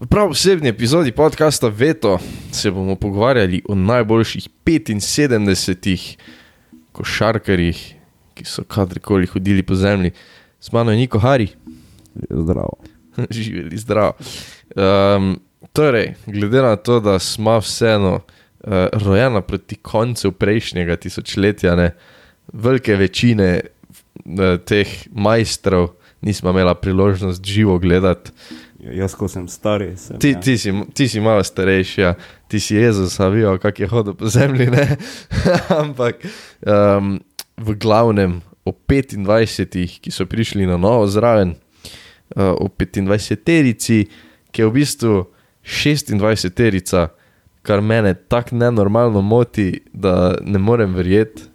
V prav posebni epizodi podcasta Veto se bomo pogovarjali o najboljših 75 košarkarjih, ki so kadarkoli hodili po zemlji. Z mano je Niko Hari. Zdravo. Živeli zdrav. Um, torej, glede na to, da smo vseeno uh, rojena proti koncu prejšnjega tisočletja, ne, velike večine uh, teh majstrov nismo imeli priložnost živo gledati. Ja, jaz, ko sem star, sem. Ti, ja. ti, si, ti si malo starejši, ja. ti si Jezus, a vijo, kako je hodil po zemlji. Ampak um, v glavnem o 25, ki so prišli na novo zraven, uh, o 25-terici, ki je v bistvu 26-terica, kar mene tako nenormalno moti, da ne morem verjeti.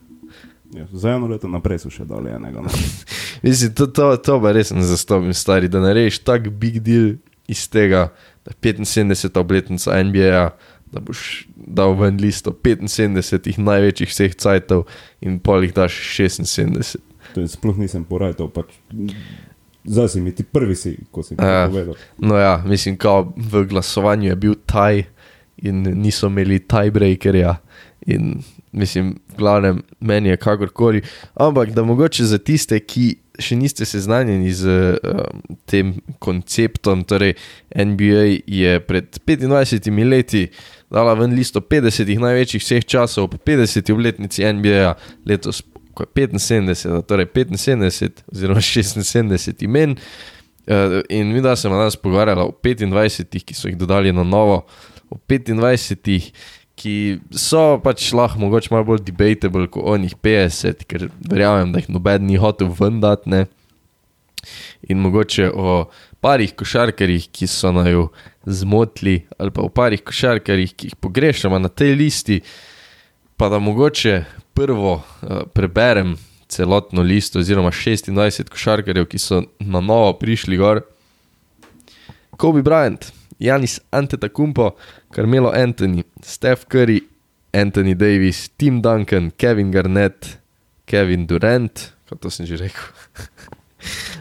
Ja, za eno leto naprej so še dali enega. ne. Mislim, to, to, to pa res ne zastopim, stari, da narediš tak big deal iz tega, da je 75. obletnica NBA, da boš dal ven listo 75 največjih vseh cajtov in pol jih daš 76. To je sploh nisem porajal, pač. Zdaj si mi ti prvi, si, ko si mi to povedal. No ja, mislim, kao v glasovanju je bil taj in niso imeli tiebreakerja. In mislim, glavnem, meni je kakorkoli. Ampak da mogoče za tiste, ki še niste seznanjeni z um, tem konceptom, torej NBA je pred 25 leti dala ven listo 50 največjih vseh časov, po 50 obletnici NBA, letos ko je 75, torej 75 oziroma 76 imen. Uh, in mi, da se bomo danes pogovarjali o 25, ki so jih dodali na novo, o 25, ki so pač lahko mogoče malo bolj debatable kot onih 50, ker verjamem, da jih noben ni hotel vendati. In mogoče o parih košarkarjih, ki so naju zmotili, ali pa o parih košarkarjih, ki jih pogrešamo na tej listi, pa da mogoče prvo uh, preberem celotno listo, oziroma 26 košarkarjev, ki so na novo prišli gor. Kobe Bryant, Janis Antetokounmpo, Carmelo Anthony, Steph Curry, Anthony Davis, Tim Duncan, Kevin Garnett, Kevin Durant, kot to sem že rekel.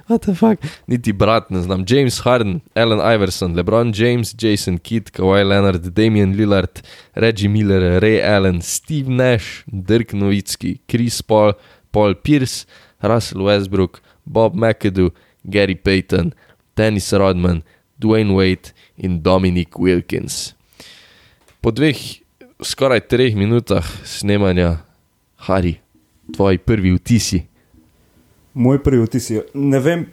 What the fuck? Niti brat ne znam. James Harden, Allen Iverson, LeBron James, Jason Kidd, Kawhi Leonard, Damian Lillard, Reggie Miller, Ray Allen, Steve Nash, Dirk Nowitzki, Chris Paul, Paul Pierce, Russell Westbrook, Bob McAdoo, Gary Payton, Dennis Rodman, Dwayne Wade in Dominic Wilkins. Po dveh, skoraj treh minutah snemanja, Hari, tvoji prvi vtisi. Moj prvi vtis je, ne vem,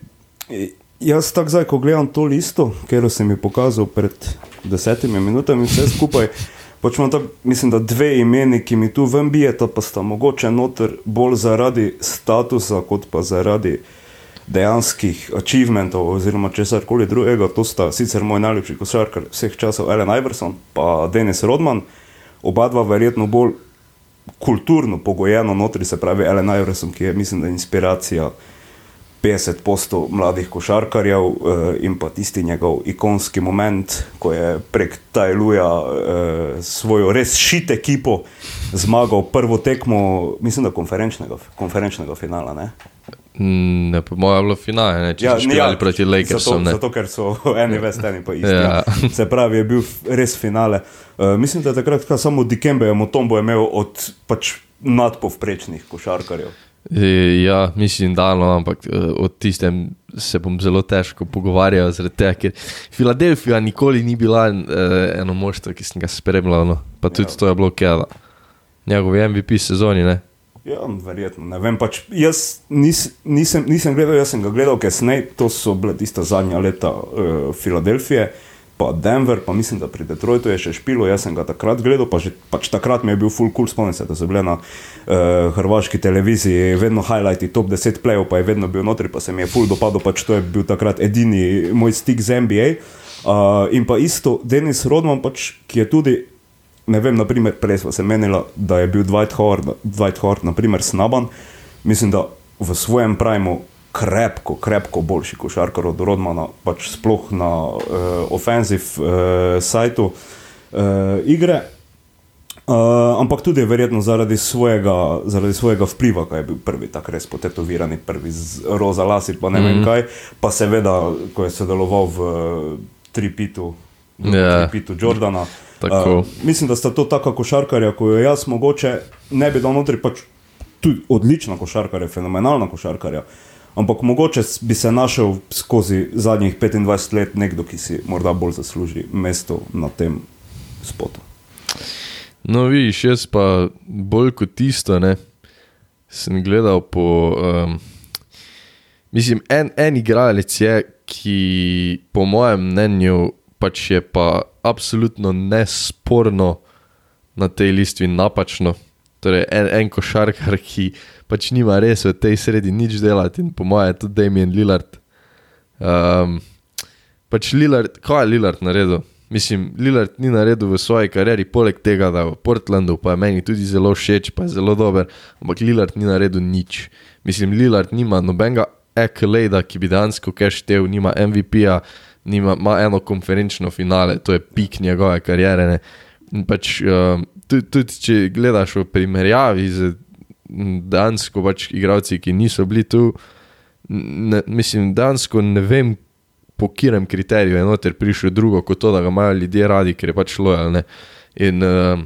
jaz tako zdaj, ko gledam to listo, ker sem mi pokazal pred desetimi minutami, vse skupaj. Pač imam tako, mislim, da dve imeni, ki mi tu ven bijeta, pa sta mogoče noter bolj zaradi statusa, kot pa zaradi dejanskih achievementov oziroma česar koli drugega. To sta sicer moj najljubši košarkar vseh časov, Allen Iverson pa Dennis Rodman, oba dva verjetno bolj kulturno pogojeno notri, se pravi Allen Iverson, ki je, mislim, da je inspiracija 50% mladih košarkarjev eh, in pa tisti njegov ikonski moment, ko je prek Tajluja eh, svojo res šit ekipo zmagal prvo tekmo, mislim, da konferenčnega, konferenčnega finala. Ne? Ne, po mojem je bilo finale, ne, če ja, ne, igrali proti Lakersom. Zato, ne. zato, ker so eni vest, eni pa isti. Ja. Ja. Se pravi, je bil res finale. Uh, mislim, da je takrat samo Dikembe je Motombo imel od pač nadpovprečnih košarkarjev. E, Ja, mislim, da no, ampak eh, o tistem se bom zelo težko pogovarjal, tega, ker Filadelfija nikoli ni bila eh, eno moštvo, ki sem ga spremljal, no. pa tudi Ja. ja. to je bilo Kela. Njegov MVP sezoni, ne. Ja, verjetno. Ne vem, pač jaz nis, nisem, nisem gledal, jaz sem ga gledal kasneje, to so bile tista zadnja leta uh, Filadelfije, pa Denver, pa mislim, da pri Detroitu je še špilo, jaz sem ga takrat gledal, pa že, pač takrat mi je bil full cool, spomnim se, da so bile na uh, hrvaški televiziji vedno highlighti top 10 plejev, pa je vedno bil notri, pa se mi je full dopadlo, pač to je bil takrat edini moj stik z NBA. Uh, in pa isto Denis Rodman, pač, ki je tudi ne vem, naprimer, prej smo se menili, da je bil Dwight Howard, Dwight Howard naprimer, snaban. Mislim, da v svojem primu krepko, krepko boljši košarkar od Rodmana, pač sploh na uh, offensive uh, sajtu uh, igre. Uh, ampak tudi verjetno zaradi svojega, zaradi svojega vpliva, ki je bil prvi, tako res potetovirani, prvi z roza lasi, pa ne mm -hmm. vem kaj. Pa seveda, ko je sodeloval v uh, Tripitu, Ja. Pitu Jordana. Tako. Uh, mislim, da sta to taka košarkarja, ko jo jaz mogoče ne bi dal notri, pač tudi odlična košarkarja, fenomenalna košarkarja. Ampak mogoče bi se našel skozi zadnjih 25 let nekdo, ki si morda bolj zasluži mesto na tem spotu. No, vidiš, jaz pa bolj kot tisto, ne, sem gledal po. Um, mislim, en, en igralec je, ki po mojem mnenju pač je pa absolutno nesporno na tej listi napačno. Torej, en, en košarkar, ki pač nima res v tej sredi nič delati in po mojem je tudi Damien Lillard. Um, pač Lillard, kaj je Lillard naredil? Mislim, Lillard ni naredil v svoji karieri, poleg tega, da v Portlandu, pa je meni tudi zelo všeč, pa je zelo dober, ampak Lillard ni naredil nič. Mislim, Lillard nima nobenega accolade, ki bi dejansko kaj štev, nima MVP-ja, nima, ima eno konferenčno finale, to je pik njegove kariere. Ne. In Pač, um, tudi, tudi če gledaš v primerjavi z m, dejansko pač igravci, ki niso bili tu, ne, mislim, dejansko ne vem, po katerem kriteriju je noter prišel drugo, kot to, da ga imajo ljudje radi, ker je pač lojalne. In um,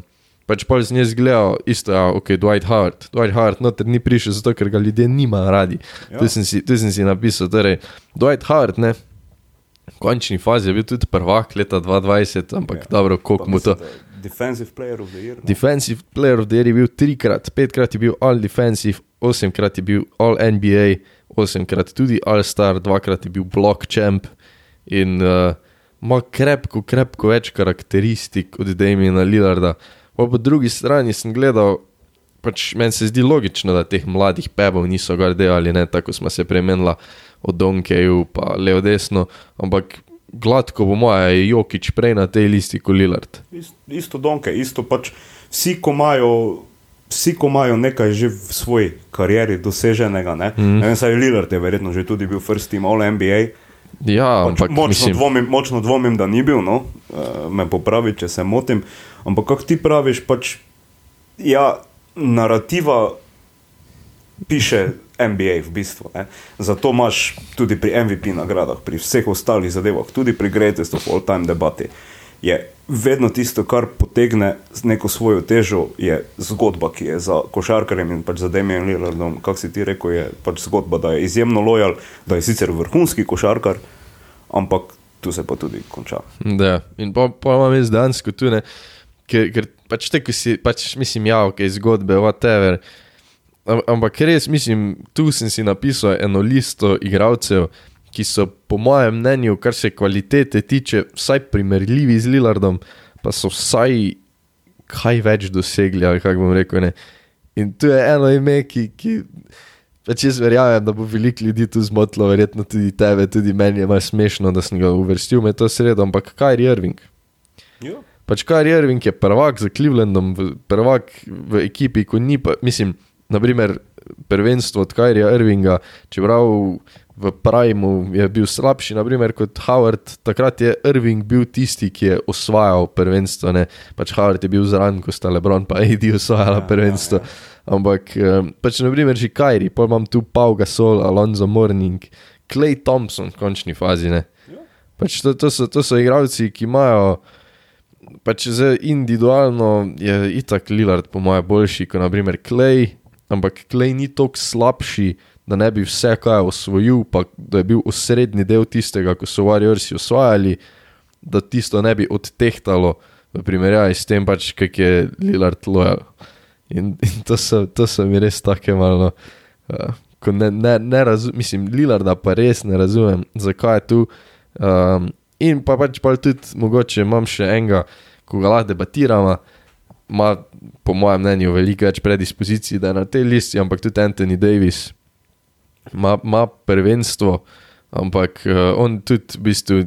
pač pa z njej zgledal isto, ja, ok, Dwight Howard. Dwight Howard noter ni prišel zato, ker ga ljudje nimajo radi. Ja. Tu sem, si- tu sem si napisal, torej, Dwight Howard, ne. V končni fazi je bil tudi prvak leta 2020, ampak Ja. dobro, koliko mu to. Defensive player of the year. no. Defensive player of the year je bil trikrat, petkrat je bil all defensive, osemkrat je bil all NBA, osemkrat tudi all star, dvakrat je bil block champ in uh, ima krepko, krepko več karakteristik od Damiena Lillarda. Pa po drugi strani sem gledal, pač meni se zdi logično, da teh mladih pebov niso gar delali, ne tako smo se premenila od Donkeju pa levo desno, ampak gladko po moje je Jokič prej na tej listi kot Lillard. Ist- Isto donke, isto pač vsi, ko imajo. Vsi, ko imajo nekaj že v svoji karieri doseženega, ne, mm. ne vem, saj Lillard je verjetno že tudi bil first team All NBA, Ja, pač ampak močno, mislim, dvomim, močno dvomim, da ni bil, no, uh, me popravi, če se motim. Ampak kako ti praviš, pač, ja, narativa piše NBA v bistvu. Ne? Zato imaš tudi pri MVP nagradah, pri vseh ostalih zadevah, tudi pri Greatest of All Time debati. Je vedno tisto, kar potegne neko svojo težo, je zgodba, ki je za košarkarjem in pač za Damian Lillardom, kako si ti rekel, je pač zgodba, da je izjemno lojal, da je sicer vrhunski košarkar, ampak tu se pa tudi konča. Da, in pa, pa imam jaz dejansko tu ne, ker, ker pač te, ko si, pač mislim, ja, ok, zgodbe, whatever. Am- Ampak res mislim, tu sem si napisal eno listo igralcev, ki so po mojem mnenju, kar se kvalitete tiče, vsaj primerljivi z Lillardom, pa so vsaj kaj več dosegli, ali kako bom rekel. Ne. In tu je eno ime, ki. ki Pač jaz verjamem, da bo veliko ljudi tu zmotilo, verjetno tudi tebe, tudi meni je malo smešno, da sem ga uvrstil med to sredo, ampak Kyrie Irving. Ja. Pač Kyrie Irving je prvak za Clevelandom, prvak v ekipi, ko ni pa, mislim, naprimer, prvenstvo od Kyrie Irvinga, čeprav v Primu je bil slabši, naprimer kot Howard, takrat je Irving bil tisti, ki je osvajal prvenstvo, ne, pač Howard je bil zraven, ko sta Lebron pa AD osvajala Ja, prvenstvo. ja, ja. Ampak, pač naprimer, že Kyrie, pa imam tu Pau Gasol, Alonso Morning, Clay Thompson v končni fazi. Ne. Ja. Pač to, to, so, to so igralci, ki imajo, pač individualno je itak Lillard, po mojem, boljši kot naprimer Clay, ampak Clay ni tako slabši, da ne bi vse kaj osvojil, pa da je bil osrednji del tistega, ko so Warriorsi osvajali, da tisto ne bi odtehtalo v primerjavi s tem, pač, kak je Lillard lojal. In, in to, so, to so mi res take malo. Uh, ne, ne, ne razumem, mislim, Lillarda pa res ne razumem, zakaj je tu. Um, in pa pač pa tudi, mogoče imam še enega, ko ga lahko debatiramo, ima po mojem mnenju veliko več predispozicij, da je na tej listi, ampak tudi Anthony Davis ima, ima prvenstvo, ampak uh, on tudi v bistvu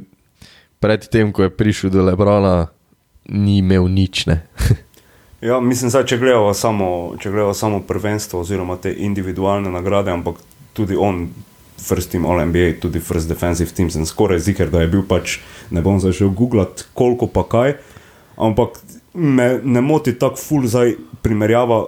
pred tem, ko je prišel do Lebrona, ni imel nič. Ja, mislim, zdaj, če gledamo samo, če gledamo samo prvenstvo oziroma te individualne nagrade, ampak tudi on, first team All NBA, tudi first defensive team, sem skoraj ziger, da je bil pač, ne bom zdaj šel googlati, koliko pa kaj, ampak me ne moti tako full zdaj primerjava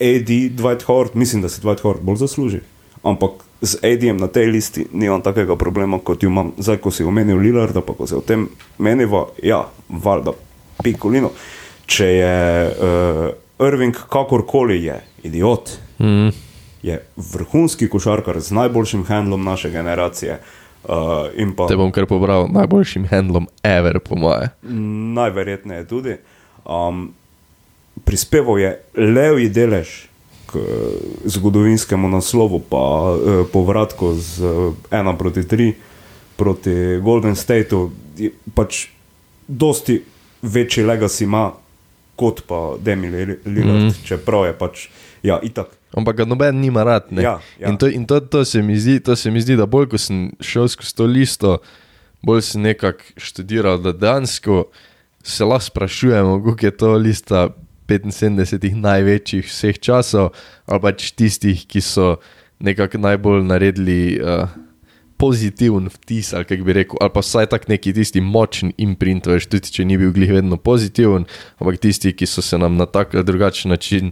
AD, Dwight Howard, mislim, da si Dwight Howard bolj zasluži. ampak z Edijem na tej listi nimam takega problema, kot jo imam zdaj, ko si omenil Lillarda, pa ko se o tem meniva, ja, valjda, pikolino. Če je uh, Irving kakorkoli je, idiot, Mm. je vrhunski košarkar z najboljšim handlom naše generacije. Uh, pa Te bom kar pobral najboljšim handlom ever, po moje. najverjetneje tudi. Um, prispeval je levji delež k eh, zgodovinskemu naslovu, pa eh, povratku z 1 proti 3 proti Golden Stateu. Je Pač dosti večji legacy ima kot pa Demi Lillard, mm. čeprav je pač, ja, itak. Ampak ga noben nima rad. ne. Ja, ja. In, to, in to, to, se mi zdi, to se mi zdi, da bolj ko sem šel skozi to listo, bolj sem nekako študiral, da dejansko se lahko sprašujemo, kako je to lista 75 največjih vseh časov, ali pač tistih, ki so nekako najbolj naredili. Uh, Pozitiven vtis, ali kako bi rekel, ali pa vsaj tak neki tisti močen imprint, veš, tudi če ni bil glih vedno pozitiven, ampak tisti, ki so se nam na tak ali drugačen način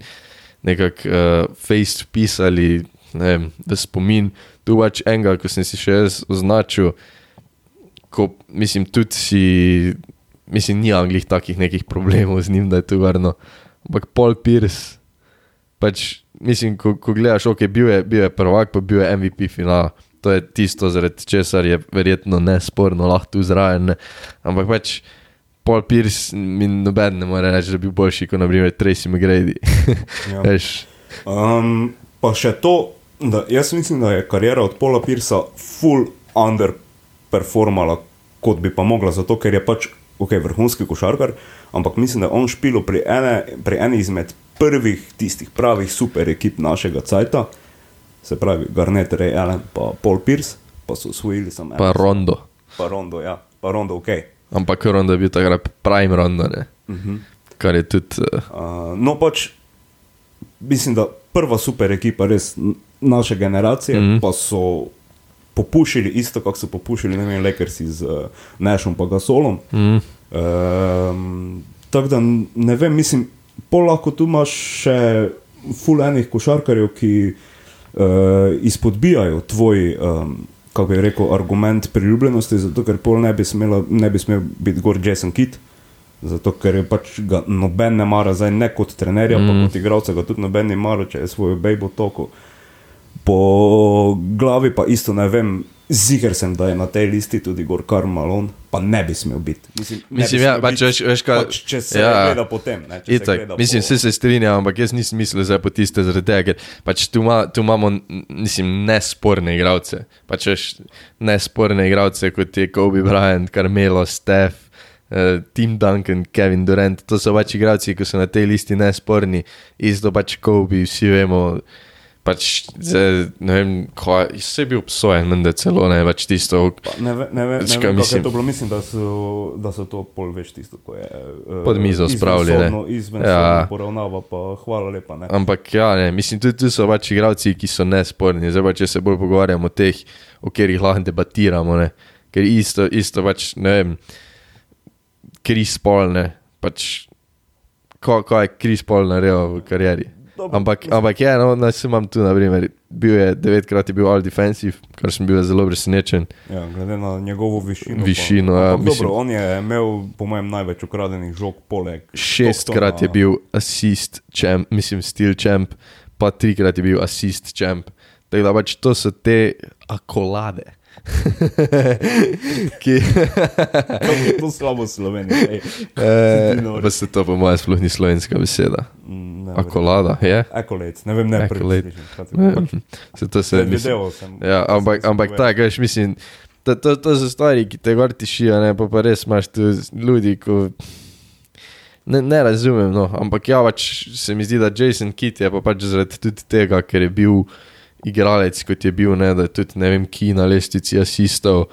nekako uh, face pisali ne v spomin. Tu pač enega, ko sem si še jaz označil, ko mislim, tudi si, mislim, ni anglih takih nekih problemov z njim, da je to varno. Ampak Paul Pierce, pač mislim, ko, ko gledaš, ok, bil je, bil je prvak, pa bil je MVP finala. To je tisto, zaradi česar je verjetno nesporno lahko tu zraven. Ne? Ampak pač Paul Pierce mi noben ne more reči, da bi bil boljši kot naprimer Tracy McGrady. Ja. Veš, Um, pa še to, da jaz mislim, da je karijera od Paula Pirsa full underperformala, kot bi pa mogla, zato ker je pač okay, vrhunski košarkar, ampak mislim, da je on špilo pri, ene, pri eni izmed prvih tistih pravih super ekip našega cajta, se pravi Garnet, Ray Allen, pa Paul Pierce, pa so usvojili samo pa Rondo. pa Rondo, ja, pa Rondo, ok. Ampak Rondo je bil takrat prime Rondo, ne? Uh -huh. kar je tudi. Uh, Uh, no, pač mislim, da prva super ekipa res naše generacije, mm Mhm. -hmm. pa so popušili isto, kot so popušili, ne vem, Lakersi z uh, Nešom pa Gasolom. mm, Um, Tako da ne vem, mislim, pol lahko tu imaš še full enih košarkarjev, ki uh, izpodbijajo tvoj, um, kako je rekel, argument priljubljenosti, zato ker pol ne bi, smela, ne bi smel biti gor Jason Kidd. Zato, ker je pač ga noben ne mara, zdaj ne kot trenerja, mm. pa kot igralca, ga tudi noben ne mara, če je svojo bejbo toko. Po glavi pa isto ne vem, ziger sem, da je na tej listi tudi gor Karl Malone, pa ne bi smel biti. Mislim, Mislim, ja, pač veš, veš kaj. pač, če se ja, gleda potem. Ne, če se Itak, gleda mislim, po- vse se strinjam, ampak jaz nisem mislil zdaj po tiste zaradi tega, ker pač tu, ima, tu imamo, mislim, nesporne igralce. Pač veš, nesporne igralce kot je Kobe Bryant, Carmelo, Steph, uh, Tim Duncan, Kevin Durant. To so pač igralci, ki so na tej listi nesporni. Isto pač Kobe, vsi vemo. Pač, zdaj, ne vem, kaj, vse je bil obsojen, menda celo ne, pač tisto, Pa Ne, ve, ne, ve, ne Pač vem, kaj kako mislim. to bilo. Mislim, da so, da so to pol več tisto, ko je uh, Pod mizo spravili, ne. Izven Ja. poravnava, pa hvala lepa. Ne. Ampak ja, ne, mislim, tudi tu so pač igralci, ki so nesporni. Zdaj pa če se bolj pogovarjamo o teh, o katerih lahko debatiramo, ne. ker isto, isto pač ne vem, Kris Paul, ne, pač ko, ko je Kris Paul naredil v karieri. Dobro, Ampak, ampak je, no, no, sem imam tu, na primer, bil je devetkrat je bil all defensive, kar sem bil zelo presenečen. Ja, glede na njegovo višino. Višino, pa, ja, ampak mislim- dobro, on je imel, po mojem, največ ukradenih žog, poleg. Šestkrat je bil assist champ, mislim, steel champ, pa trikrat je bil assist champ. Tako da pač to so te akolade. ki, to slabo Slovenija. ej. nori. pa se to po mojem sploh ni slovenska beseda. Mm, ne, Akolada, je? Accolades, ne vem, ne prvič. Se to se mislim. Predvideval sem. Ja, ampak, ampak tako, veš, mislim, to, to, to so stvari, ki te gor tišijo, ne pa, pa res imaš tu ljudi, ko ne, ne razumem, no, ampak ja, pač se mi zdi, da Jason Kidd je pa pač zaradi tudi tega, ker je bil igralec, kot je bil, ne, da je tudi ne vem, ki na lestvici asistov,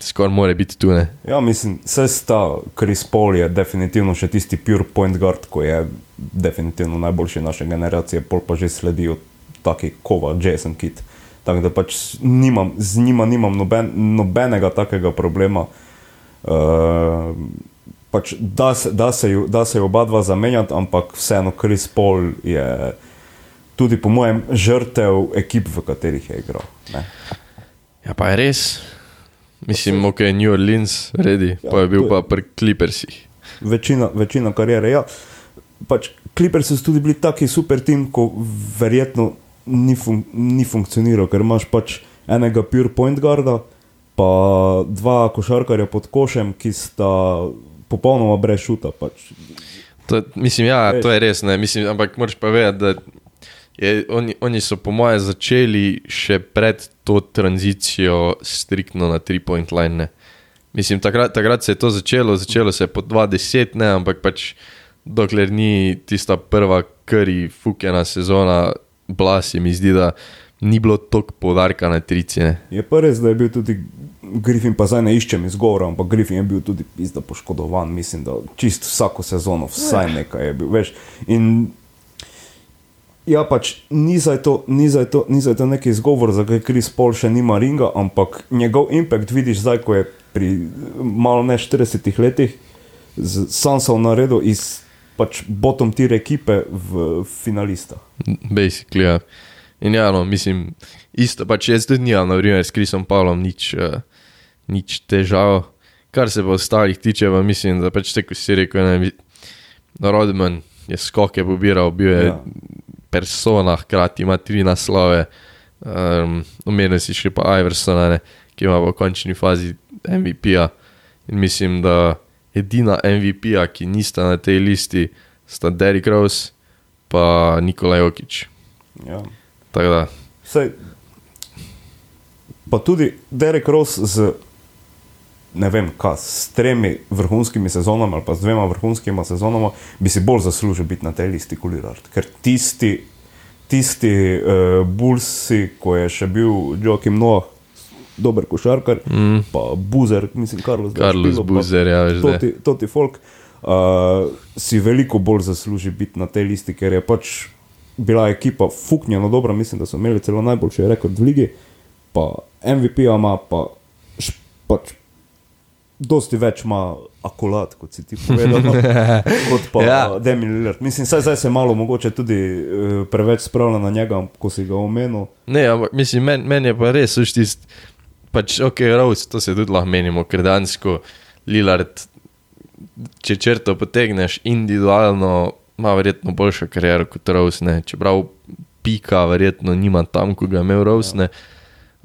skoraj more biti tu, ne. Ja, mislim, vse sta, Chris Paul je definitivno še tisti pure point guard, ko je definitivno najboljši naše generacije, pol pa že sledijo taki kova, Jason Kidd. Tako da pač nimam, z njima nimam noben, nobenega takega problema. Uh, pač da, se, da, se ju, da se ju oba dva zamenjati, ampak vseeno Chris Paul je tudi po mojem žrtev ekip, v katerih je igral. Ne. Ja, pa je res. Mislim, ok, New Orleans, redi, ja, pa je bil je- pa pri Clippersih. Večina, večina karijere. Ja. Pač Clippers so tudi bili taki super tim, ko verjetno ni, fun ni funkcioniral, ker imaš pač enega pure point guarda, pa dva košarkarja pod košem, ki sta popolnoma brez šuta. Pač. To, mislim, ja, Veš. to je res, ne, mislim, ampak moraš pa vedeti, da je, oni, oni so po mojem začeli še pred to tranzicijo striktno na three-point line. Ne. Mislim, takrat, takrat se je to začelo, začelo se je po 20, ne, ampak pač dokler ni tista prva kari fukena sezona, bila se mi zdi, da ni bilo toliko podarka na tricine. Je pa res, da je bil tudi Griffin, pa zdaj ne iščem izgovora, ampak Griffin je bil tudi pizda poškodovan, mislim, da čist vsako sezono, vsaj nekaj je bil. Veš. In ja, pač ni zdaj to, ni zdaj to, ni zdaj to neki izgovor, zakaj Kris Paul še nima ringa, ampak njegov impact vidiš zdaj, ko je pri malo ne 40 letih z Sansov naredil iz pač bottom tier ekipe v finalista. Basically, ja. In ja, no, mislim, isto, pač jaz tudi nimam, na primer, s Krisom Pavlom nič, uh, nič težav. Kar se pa ostalih tiče, pa mislim, da pač tako si rekel, ne. Rodman je skoke pobiral, bil je ja. Persona, hkrati ima tri naslove. Um, Omenil si še pa Iversona, ne, ki ima v končni fazi MVP-ja. In mislim, da edina MVP-ja, ki nista na tej listi, sta Derrick Rose pa Nikolaj Jokič. Ja. Tako da, Sej, pa tudi Derek Ross z ne vem, kaj, s tremi vrhunskimi sezonami ali pa z dvema vrhunskima sezonama, bi si bolj zaslužil biti na tej listi kot Lillard. Ker tisti, tisti uh, Bulsi, ko je še bil Joakim Noah, dober košarkar, mm. pa Buzer, mislim, Carlos, Carlos špilo, pa Boozer, ja, da. Toti, toti folk, uh, si veliko bolj zasluži biti na tej listi, ker je pač bila ekipa fuknjena dobra, mislim, da so imeli celo najboljši rekord v ligi, pa MVP ima, pa pač dosti več ima akulat, kot si ti povedal, no, kot pa Ja. ja. Demi Lillard. Mislim, saj zdaj se malo mogoče tudi uh, preveč spravlja na njega, ko si ga omenil. Ne, ampak mislim, meni men je pa res, veš tist, pač ok, Rose, to se tudi lahko menimo, ker dansko Lillard, če črto potegneš individualno, ima verjetno boljšo kariero kot Rose, ne, čeprav pika verjetno nima tam, ko ga je imel Rose, ne.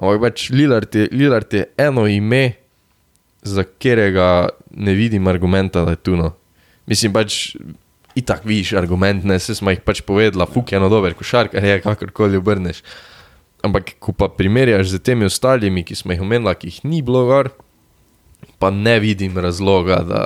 Ampak pač Lillard je, Lillard je eno ime, za katerega ne vidim argumenta, da je tu no. Mislim pač, itak vidiš argument, ne, se smo jih pač povedala, fuk je eno dober košarkar, je kakorkoli obrneš. Ampak, ko pa primerjaš z temi ostalimi, ki smo jih omenili, ki jih ni bilo gor, pa ne vidim razloga, da,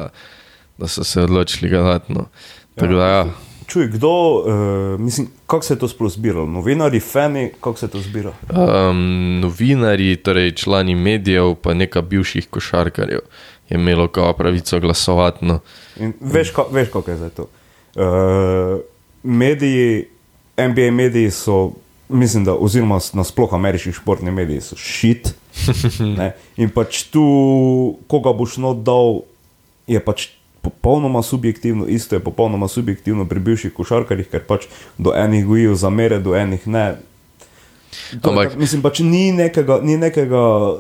da so se odločili ga dati. No. Tako da, ja. Čuj, kdo, uh, mislim, kako se je to sploh zbiralo? Novinari, fani, kako se to zbira? Um, novinari, torej člani medijev, pa nekaj bivših košarkarjev je imelo kao pravico glasovati. No. In veš, ka, veš kako je zdaj to. Uh, mediji, NBA mediji so, mislim, da, oziroma nasploh ameriški športni mediji so šit. ne. In pač tu, koga boš not dal, je pač popolnoma subjektivno, isto je popolnoma subjektivno pri bivših košarkarjih, ker pač do enih gojijo zamere, do enih ne. To Ampak- tak- Mislim, pač ni nekega, ni nekega uh,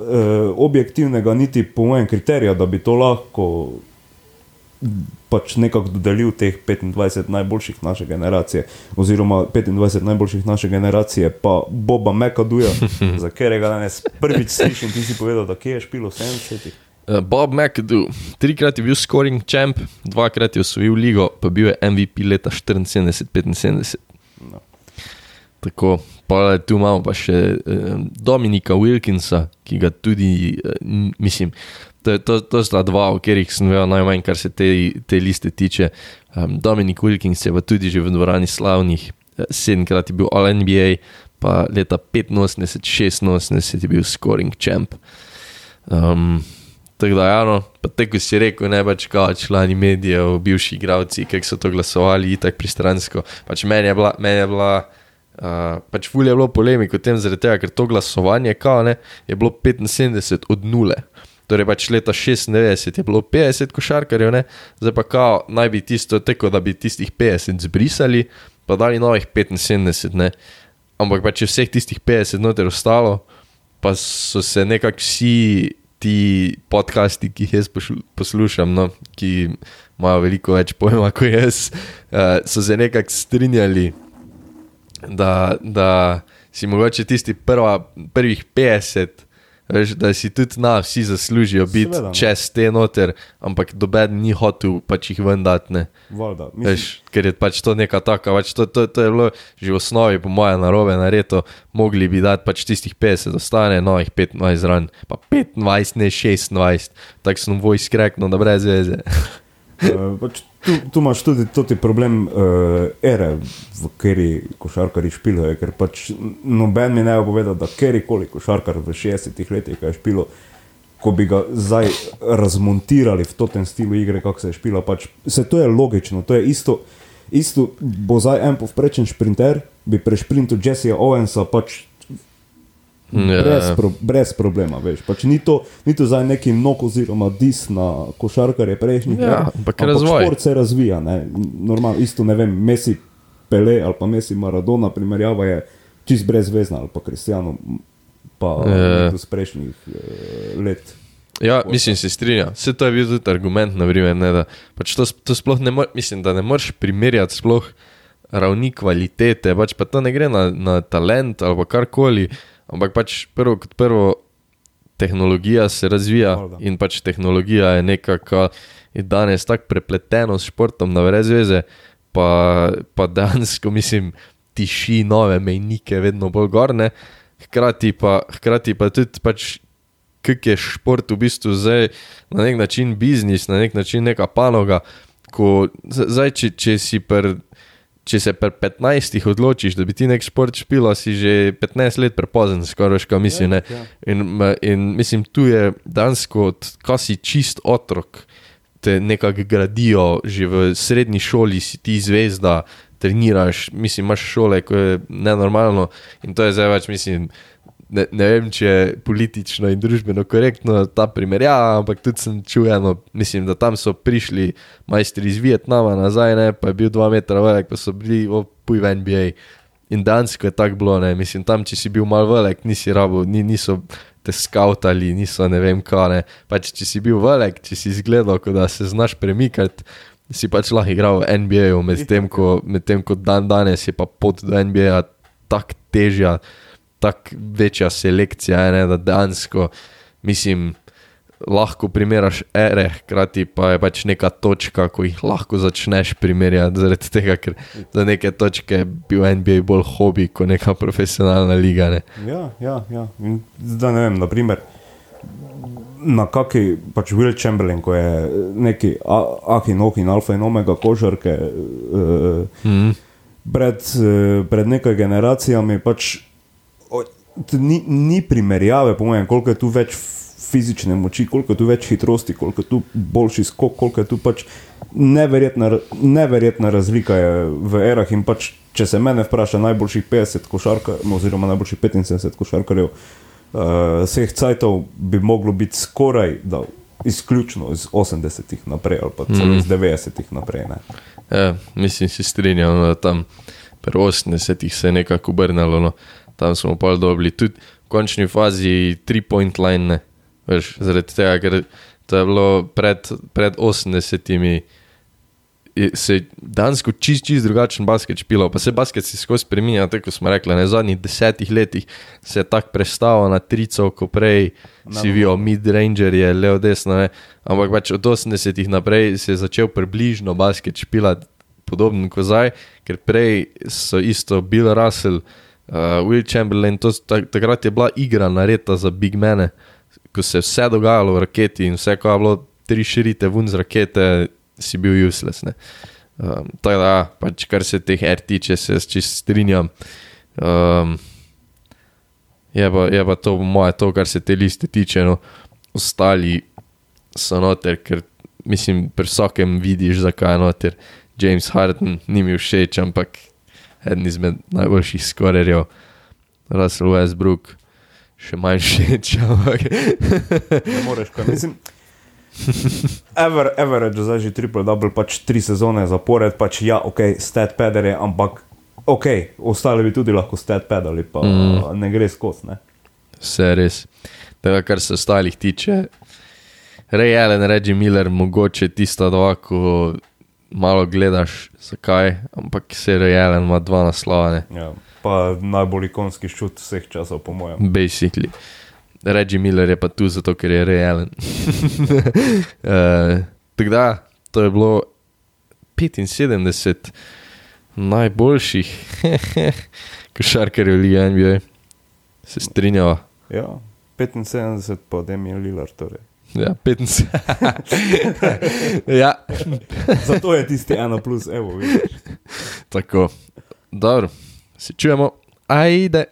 objektivnega, niti po mojem kriteriju, da bi to lahko pač nekako dodelil teh 25 najboljših naše generacije, oziroma 25 najboljših naše generacije, pa Boba Mekaduja, za katerega danes prvič slišim, ti si povedal, da kje je špilo 70. Uh, Bob McAdoo, trikrat je bil scoring champ, dvakrat je osvojil ligo, pa bil je MVP leta 74-75. No. Tako, pa tu imamo pa še um, Dominika Wilkinsa, ki ga tudi, n- mislim, to, to, to sta dva, o katerih sem vedel najmanj, kar se te, te liste tiče. Um, Dominik Wilkins je pa tudi že v dvorani slavnih, sedemkrat je bil All NBA, pa leta 85-86 je bil scoring champ. Um, tako da, ja, no, pa tako si rekel, ne pač kao člani medijev, bivši igravci, ki so to glasovali, itak pristransko. Pač meni je bila, meni je bila uh, pač fulje je bilo polemik o tem, zaradi tega, ker to glasovanje, kao ne, je bilo 75 od nule. Torej, pač leta 96 je bilo 50 košarkarjev, ne? zdaj pa kao naj bi tisto teko, da bi tistih 50 zbrisali, pa dali novih 75. Ne? ampak pa če vseh tistih 50 noter ostalo, pa so se nekako vsi ti podcasti, ki jih jaz poslušam, no, ki imajo veliko več pojma kot jaz, uh, so se nekako strinjali, da, da si mogoče tisti prva, prvih 50. Veš, da si tudi na vsi zaslužijo biti no. čez te noter, ampak doben ni hotel pač jih ven dati. ne. Valjda, mislim, Veš, ker je pač to neka taka, pač to, to, to je bilo že v osnovi, po mojem, narobe nareto, mogli bi dati pač tistih 50, ostane novih 25 zran, pa 25, ne 26, tako sem vojsk rekel, da brez veze. Uh, pač tu, tu imaš tudi toti problem uh, ere, v kateri košarkari špilajo, ker pač noben mi ne bo povedal, da kjerkoli košarkar v 60-ih letih je špilo, ko bi ga zdaj razmontirali v tem stilu igre, kako se je špila, pač se to je logično, to je isto, isto bo zdaj en povprečen šprinter, bi prešprintil Jesseja Owensa, pač Brez, pro, brez problema, veš. Pač ni, to, ni to zdaj neki nok oziroma dis na košarkarje prejšnjih Ja, let, ampak razvoj. Šport se razvija, ne. Normalno, isto ne vem, Messi Pele ali pa Messi Maradona, primerjava je čist brezvezna ali pa Kristijano, pa Ja. nekdo z prejšnjih eh, let. Ja, mislim, se strinjam. Vse to je bil tudi argument, naprimer, ne, da pač to, to sploh ne moreš, mislim, da ne moreš primerjati sploh ravni kvalitete, pač pa to ne gre na, na talent ali karkoli, ampak pač prvo kot prvo tehnologija se razvija Valjda. in pač tehnologija je nekako je danes tako prepleteno s športom, da brez veze, pa, pa dejansko mislim, tiši nove mejnike, vedno bolj gorne, hkrati pa, hkrati pa tudi pač kak je šport v bistvu zdaj na nek način biznis, na nek način neka panoga. Ko, zdaj, če, če, si per, če se per 15 odločiš, da bi ti nek šport špila, si že 15 let prepozen, skoraj ško mislim. Ja, ne. ja. In, in mislim, tu je dansko, ko si čist otrok, te nekako gradijo, že v srednji šoli si ti zvezda, treniraš, mislim, imaš šole, ko je nenormalno in to je zdaj več, mislim. Ne, ne vem, če je politično in družbeno korektno ta primerjava, ampak tudi sem čutil eno, mislim, da tam so prišli majstri iz Vietnama nazaj, ne, pa je bil dva metra velik, pa so bili opuj v NBA. In dansko je tako bilo, ne, mislim, tam, če si bil mal velik, nisi rabo, ni, niso te skautali, niso ne vem kaj, ne. Pač, če si bil velik, če si izgledal, da se znaš premikati, si pač lahko igral v NBA-ju, medtem ko, medtem ko dan danes je pa pot do NBA tako težja tako večja selekcija, ne, da dejansko, mislim, lahko primeraš ere, hkrati pa je pač neka točka, ko jih lahko začneš primerjati, zaradi tega, ker do neke točke je bil NBA bolj hobi kot neka profesionalna liga. Ne. Ja, ja, ja. In zdaj ne vem, naprimer, na kaki pač Will Chamberlain, ko je neki a- ah in alfa in omega košarke uh, Mm. pred, eh, pred nekaj generacijami, pač ni, ni primerjave, po mojem, koliko je tu več fizične moči, koliko je tu več hitrosti, koliko je tu boljši skok, koliko je tu pač neverjetna, neverjetna razlika v erah. In pač, če se mene vpraša, najboljših 50 košarkarjev, oziroma najboljših 75 košarkarjev uh, vseh cajtov, bi moglo biti skoraj da, izključno iz 80-ih naprej, ali pa celo Mhm. iz 90-ih naprej. Ne. Ja, mislim, si strinjam, da tam pri 80-ih se je nekako obrnilo, no. Tam smo pa dobili tudi v končni fazi tri-point line, ne. Veš, zaradi tega, ker to je bilo pred, pred 80-imi. je- Se je dansko čist, čist drugačen basket špilo, pa se basket si skozi spremenja, tako smo rekli, v zadnjih desetih letih se je tako prestavil na trico, ko prej si videl mid-ranger, je levo desno, ne. ampak pač od 80-ih naprej se je začel približno basket špilati podoben kot zdaj, ker prej so isto Bill Russell, uh, Will Chamberlain, to, tak, takrat je bila igra narejena za big mene, ko se je vse dogajalo v raketi in vse, ko je bilo tri širite ven z rakete, si bil useless. ne. Um, tako da, pač kar se teh R tiče, se čist strinjam. Um, je, pa, je pa to moje, to, kar se te liste tiče, no, ostali so noter, ker mislim, pri vsakem vidiš, zakaj je noter. James Harden ni mi všeč, ampak eden izmed najboljših skorerjev, Russell Westbrook, še manj všeč, Ne moreš, kaj mislim. Ever, average, zdaj že triple double, pač tri sezone zapored, pač ja, ok, stat pader je, ampak ok, ostali bi tudi lahko stat pedali, pa mm. ne gre skozi. Vse res. Tega, kar se ostalih tiče, Ray Allen, Reggie Miller, mogoče tista dva, ko malo gledaš, zakaj, ampak se Ray Allen ima dva naslova. Ja, pa najbolj ikonski šut vseh časov, po mojem. Basically. Reggie Miller je pa tu zato, ker je realen. uh, Tako da, to je bilo 75 najboljših košarkarjev lige NBA. Se strinjava. Ja, 75 pa Demian Lillard. Torej. Ja, 75. ja, Zato je tisti ena plus, evo, vidiš. tako. Dobro, se čujemo. Ajde.